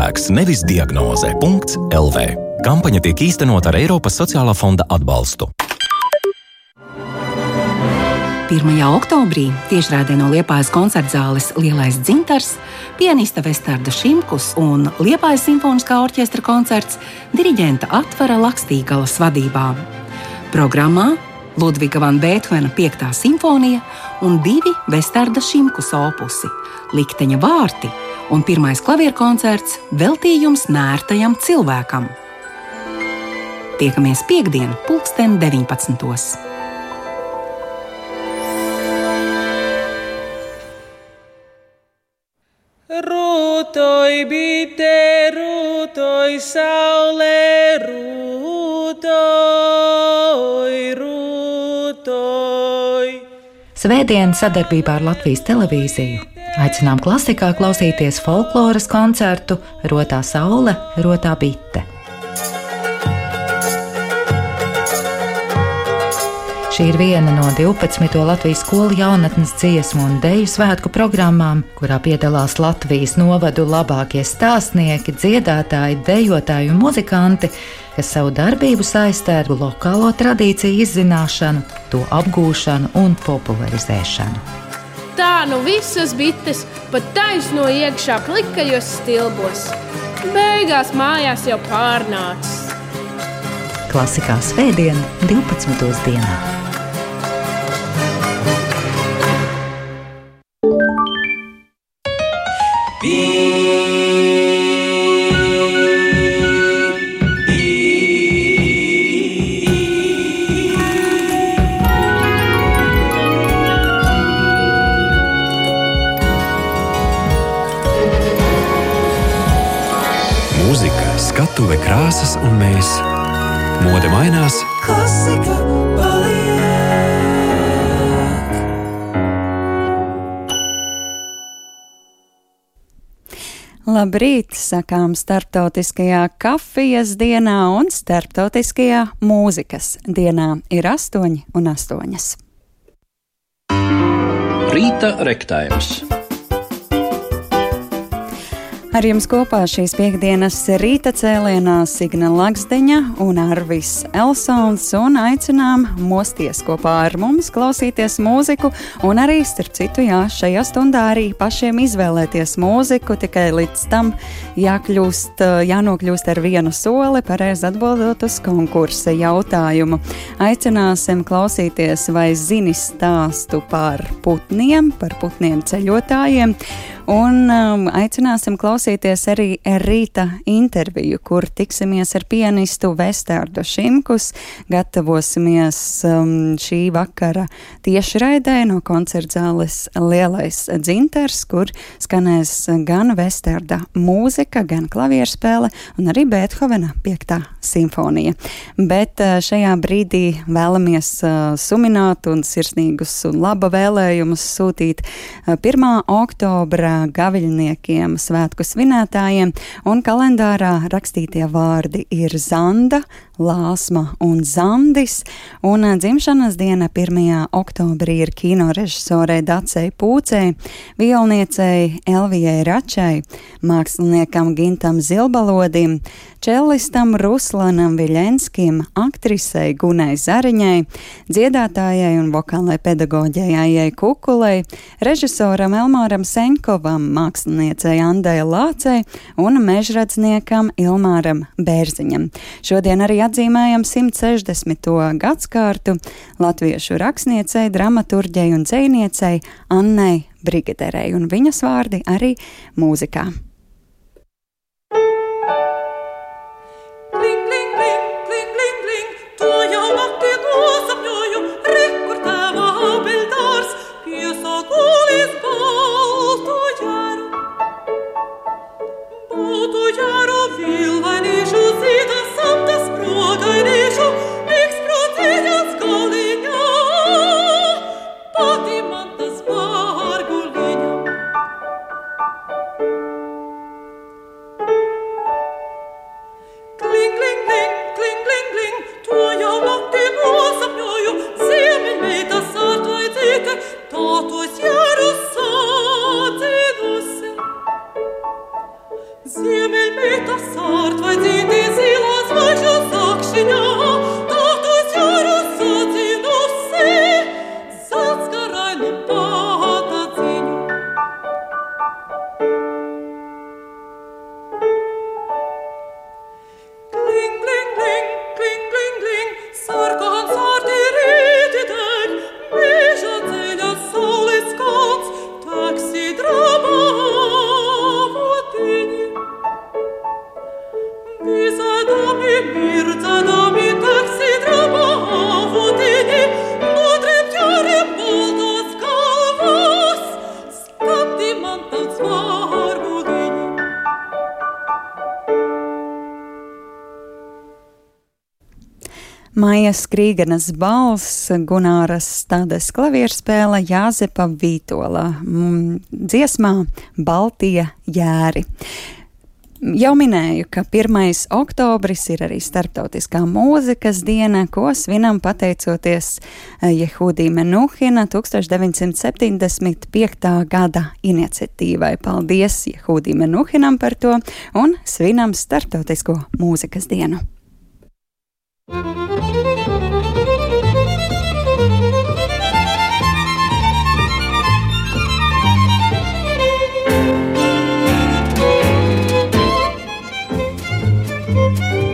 cilvēks, nevis diagnoze. LV. Kampaņa tiek īstenota ar Eiropas sociālā fonda atbalstu. 1. oktobrī tiešraidē no Liepājas koncerta zāles Lielais dzintars, pianista Vestarda Šimkus un Liepājas simfoniskā orķestra koncerts diriģenta Atvara Lakstīgalas vadībā. Programmā Ludviga van Bēthvena 5. simfonija un divi Vestarda Šimkus opusi - Likteņa vārti un pirmais klavierkoncerts veltījums nērtajam cilvēkam. Tiekamies piekdien, pulksten 19. Rūtoj, bite, rūtoj, saulē, rūtoj, rūtoj. Svētdien sadarbībā ar Latvijas televīziju aicinām klasikā klausīties folkloras koncertu Rotā saule, rotā bite. Šī ir viena no 12. Latvijas skolu jaunatnes dziesmu un deju svētku programmām, kurā piedalās Latvijas novadu labākie stāstnieki, dziedātāji, dejotāji un muzikanti, kas savu darbību saistē ar lokālo tradīciju izzināšanu, to apgūšanu un popularizēšanu. Tā nu visas bites pat taisno iekšā plikajos stilbos. Beigās mājās jau pārnācis. Klasikā svētdien, 12. dienā. Mūzika, un mēs. Mode mainās, Klasika paliek. Labrīt, sakām starptautiskajā kafijas dienā un starptautiskajā mūzikas dienā ir 8 un 8. Rīta rektājums. Ar jums kopā šīs piekdienas rīta cēlienā Signa Laksdeņa un Arvis Elsons un aicinām mosties kopā ar mums, klausīties mūziku un arī, starp citu, jā, šajā stundā arī pašiem izvēlēties mūziku, tikai līdz tam jākļūst, jānokļūst ar vienu soli, pareizi atbildot uz konkursa jautājumu. Aicināsim klausīties vai zini stāstu par putniem, par putniem ceļotājiem. Un um, aicināsim klausīties arī rīta interviju, kur tiksimies ar pianistu Vestārdu Šimkus. Gatavosimies um, šī vakara tiešraidē no koncerta zāles Lielais dzintars, kur skanēs gan Vestārda mūzika, gan klavierspēle un arī Beethovena 5. simfonija. Bet uh, šajā brīdī vēlamies uh, sumināt un sirsnīgus un laba vēlējumus sūtīt uh, 1. oktobra gaviļniekiem, svētku svinētājiem, un kalendārā rakstītie vārdi ir Zanda, Lāsma un Zandis, un dzimšanas diena 1. oktobrī ir kino režisorei Dacei Pūcei, violniecei Elvijai Račai, māksliniekam Gintam Zilbalodim, čelistam Ruslanam Viļenskim, aktrisei Gunai Zariņai, dziedātājai un vokālai pedagoģijai Aijai Kukulei, režisoram Elmāram Senkovam, māksliniecei Andai Lācei un mežradzniekam Ilmāram Bērziņam. Šodien arī atzīmējam 160. gadskārtu latviešu rakstniecei, dramaturģei un dzēniecei Annai Brigaderei, un viņas vārdi arī mūzikā. Maijas Krīganas balss, Gunāras tādas klavierspēle Jāzepa Vītola, mm, dziesmā Baltija jēri. Jau minēju, ka 1. oktobris ir arī starptautiskā mūzikas diena, ko svinam pateicoties eh, Jehudī Menuhina 1975. gada iniciatīvai. Paldies Jehudī Menuhinam par to un svinam starptautisko mūzikas dienu. Música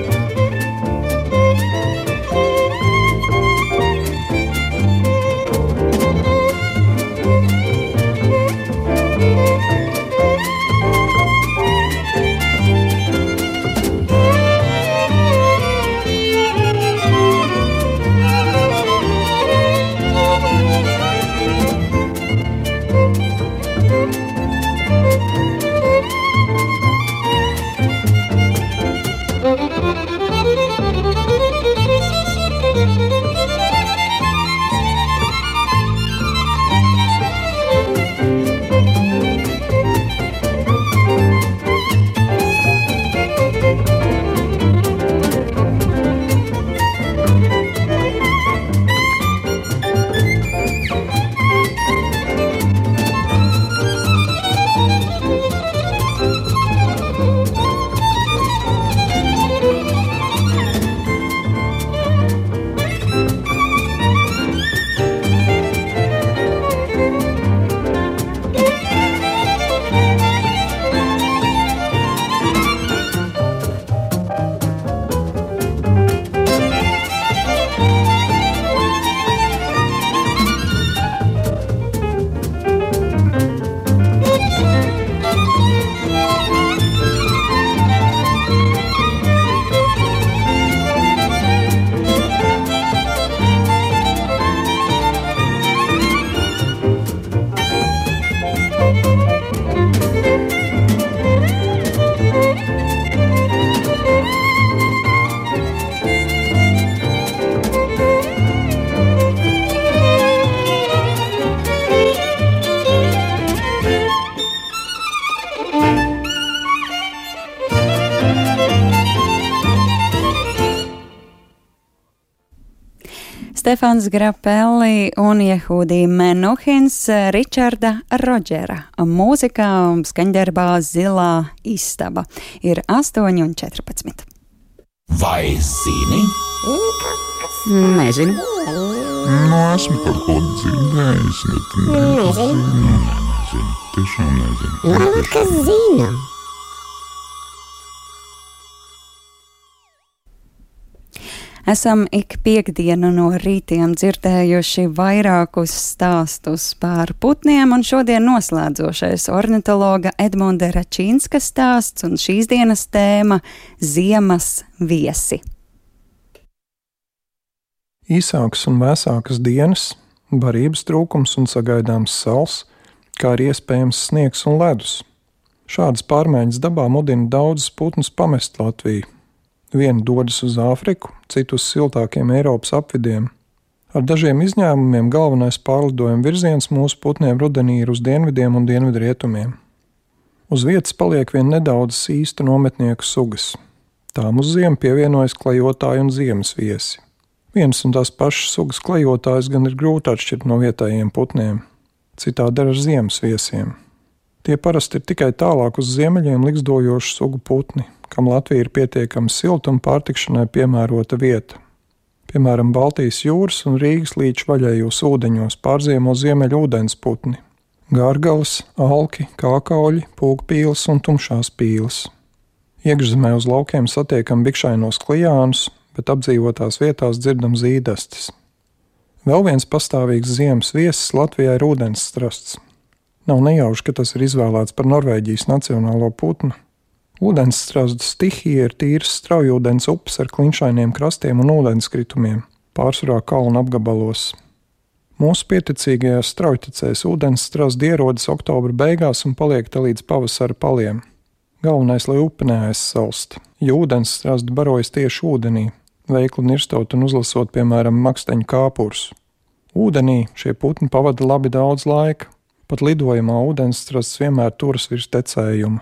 Stefans Grapelli un Jehudī Menuhins Ričarda Rodžera mūzikā un skaņdarbā Zilā istaba ir 8 un 14. Vai zini? Nezinu. Nu, esmu kaut ko dzirdējis, bet nezinu. Nezinu, tiešām nezinu. Varbūt, ka zinu. Esam ik piekdienu no rītiem dzirdējuši vairākus stāstus par putniem, un šodien noslēdzošais ornitologa Edmunda Račīnska stāsts un šīs dienas tēma - ziemas viesi. Īsākas un vēsākas dienas, barības trūkums un sagaidāms sals, kā arī iespējams sniegs un ledus. Šādas pārmaiņas dabā mudina daudzus putnus pamest Latviju Viena dodas uz Āfriku, citu uz siltākiem Eiropas apvidiem. Ar dažiem izņēmumiem galvenais pārlidojuma virziens mūsu putniem rudenī ir uz dienvidiem un dienvidrietumiem. Uz vietas paliek vien nedaudz īstu nometnieku sugas. Tām uz ziemu pievienojas klejotāji un ziemas viesi. Vienas un tās pašas sugas klejotājus gan ir grūti atšķirt no vietējiem putniem, citādi ar ziemas viesiem. Tie parasti ir tikai tālāk uz ziemeļiem likstojoši sugu putni, kam Latvija ir pietiekami silta un pārtikšanai piemērota vieta. Piemēram, Baltijas jūras un Rīgas līča vaļējos ūdeņos pārziemo ziemeļu ūdens putni - gārgalis, alki, kākauļi, pūkpīles un tumšās pīles. Iekšzemē uz laukiem satiekam bikšainos klijānus, bet apdzīvotās vietās dzirdam zīdastis. Vēl viens pastāvīgs ziemas viesis Latvijā ir ūdensstrasts. Nav nejauši, ka tas ir izvēlēts par Norvēģijas nacionālo putnu. Ūdensstrāzdu stihija ir tīrs straujūdens upes ar klinšainiem krastiem un ūdenskritumiem, pārsvarā kalnu apgabalos. Mūsu pieticīgajās straujticēs ūdensstrāzdi ierodas oktobra beigās un paliek te līdz pavasara paliem. Galvenais, lai upe neaizsalst, jo ūdensstrāzdi barojas tieši ūdenī, veikli nirstot un uzlasot, piemēram, maksteņu kāpurs. Ūdenī šie putni pavada labi daudz laika, pat lidojumā ūdensstrasts vienmēr turas virs tecējuma.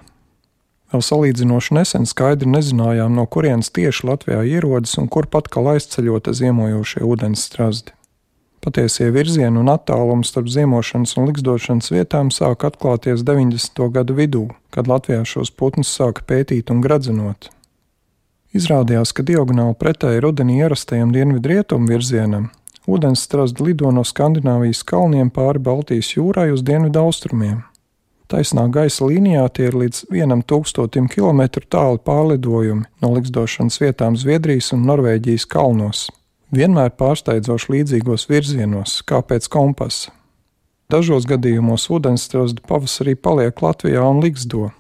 Vēl salīdzinoši nesen skaidri nezinājām, no kurienes tieši Latvijā ierodas un kur pat kā aizceļota ziemojošie ūdensstrazdi. Patiesie virzieni un attālums starp ziemošanas un likstošanas vietām sāka atklāties 90. gadu vidū, kad Latvijā šos putnus sāka pētīt un gradzenot. Izrādījās, ka diagonāli pretēji rudenī ierastajam dienvidrietumu virzienam ūdensstrazdi lido no Skandināvijas kalniem pāri Baltijas jūrai uz dienvidu austrumiem. Taisnā gaisa līnijā tie ir līdz 1000 km tāli pārlidojumi no likstošanas vietām Zviedrijas un Norvēģijas kalnos. Vienmēr pārsteidzoši līdzīgos virzienos, kā pēc kompasa. Dažos gadījumos ūdensstrāzdu pavasarī paliek Latvijā un liksto,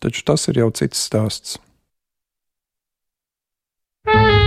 taču tas ir jau cits stāsts. Mm-hmm.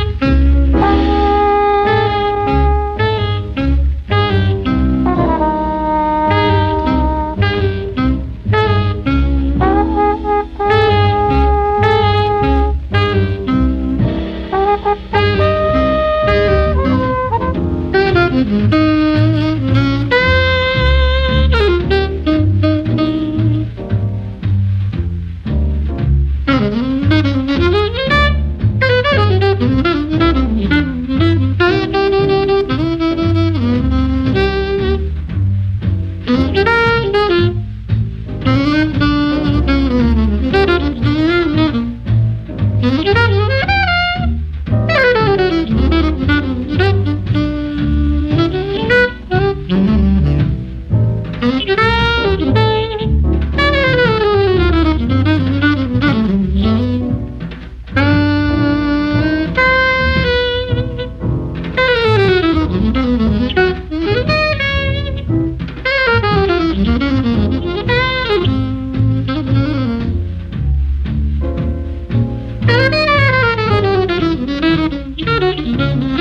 Thank you.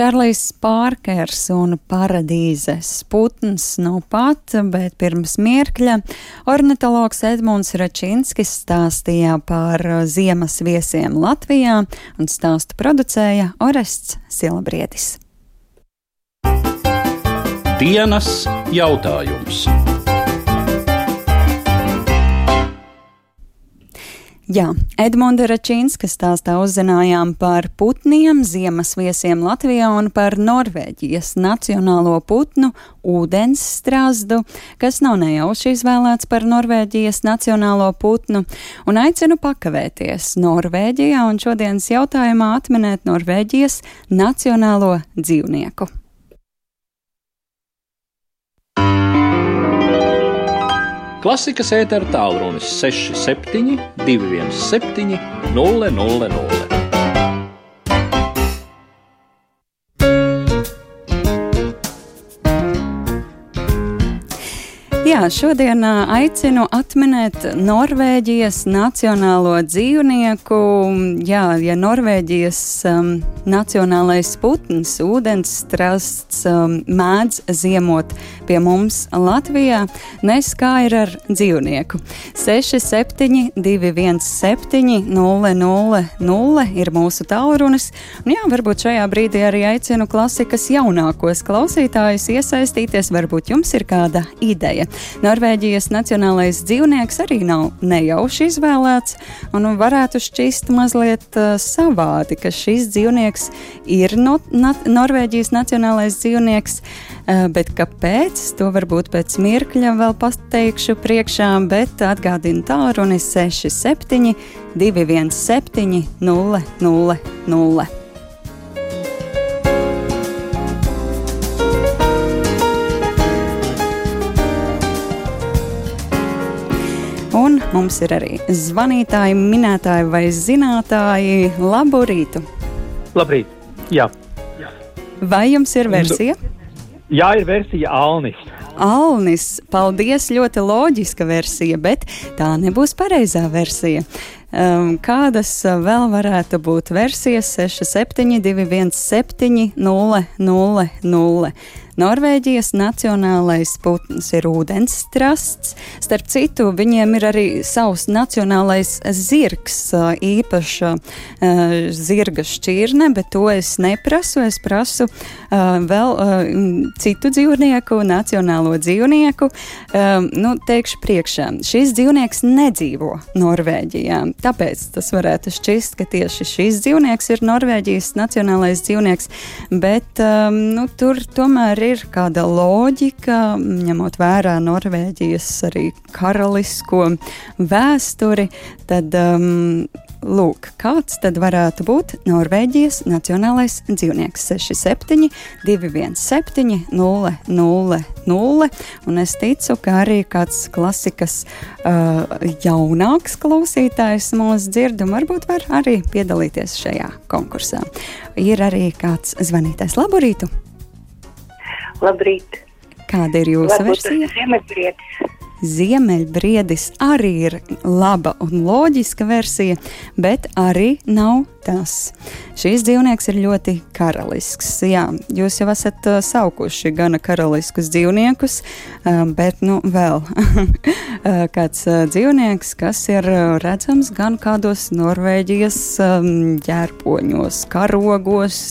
Čārlis Pārkers un paradīzes putns nu pat, bet pirms mirkļa ornitologs Edmunds Račinskis stāstīja par ziemas viesiem Latvijā un stāstu producēja Orests Silabrietis. Dienas jautājums. Jā, Edmunda Račīnska stāstā uzzinājām par putniem, ziemas viesiem Latvijā un par Norvēģijas nacionālo putnu ūdens strazdu, kas nav nejauši izvēlēts par Norvēģijas nacionālo putnu, un aicinu pakavēties Norvēģijā un šodienas jautājumā atminēt Norvēģijas nacionālo dzīvnieku. Klasikas ētera tālrunis 67, 217, 000. Jā, šodien aicinu atminēt Norvēģijas nacionālo dzīvnieku. Jā, ja Norvēģijas um, nacionālais putns, ūdens strasts, um, mēdz ziemot pie mums Latvijā, nes kā ir ar dzīvnieku. 6, 7, 2, 1, 7, 0, 0, 0 ir mūsu tālrunis. Un jā, varbūt šajā brīdī arī aicinu klasikas jaunākos klausītājus iesaistīties. Varbūt jums ir kāda ideja. Norvēģijas nacionālais dzīvnieks arī nav nejauši izvēlēts, un varētu šķist mazliet uh, savādi, ka šis dzīvnieks ir no, na, Norvēģijas nacionālais dzīvnieks, bet kāpēc, to varbūt pēc mirkļa vēl pateikšu priekšā, bet atgādinu tālruni 67 217 000. Un mums ir arī zvanītāji, minētāji vai zinātāji. Labu rītu! Labrīt! Jā. Vai jums ir versija? Jā, ir versija Alnis. Alnis, paldies, ļoti loģiska versija, bet tā nebūs pareizā versija. Um, kādas vēl varētu būt versijas 672, 17, 0, 0, 0? Norvēģijas nacionālais putns ir ūdensstrasts. Starp citu, viņiem ir arī savs nacionālais zirgs, īpaša zirga šķirne, bet to es neprasu. Es prasu vēl citu dzīvnieku, nacionālo dzīvnieku. Nu, teikšu priekšā, šis dzīvnieks nedzīvo Norvēģijā. Tāpēc tas varētu šķist, ka tieši šis dzīvnieks ir Norvēģijas nacionālais dzīvnieks, bet nu, tur tomēr ir kāda loģika, ņemot vērā Norvēģijas arī karalisko vēsturi, tad um, lūk, kāds tad varētu būt Norvēģijas nacionālais dzīvnieks 67, 217, 0, 0, 0. Un es ticu, ka arī kāds klasikas uh, jaunāks klausītājs mūs dzird un varbūt var arī piedalīties šajā konkursā. Ir arī kāds zvanītājs. Labu rītu! Labrīt! Kāda ir jūsu Varbūt versija? Ziemeļbriedis. Ziemeļbriedis arī ir laba un loģiska versija, bet arī nav tas. Šīs dzīvnieks ir ļoti karalisks. Jā, jūs jau esat uh, saukuši gana karaliskus dzīvniekus, uh, bet nu vēl uh, kāds dzīvnieks, kas ir redzams gan kādos Norvēģijas um, ģērpoņos, karogos.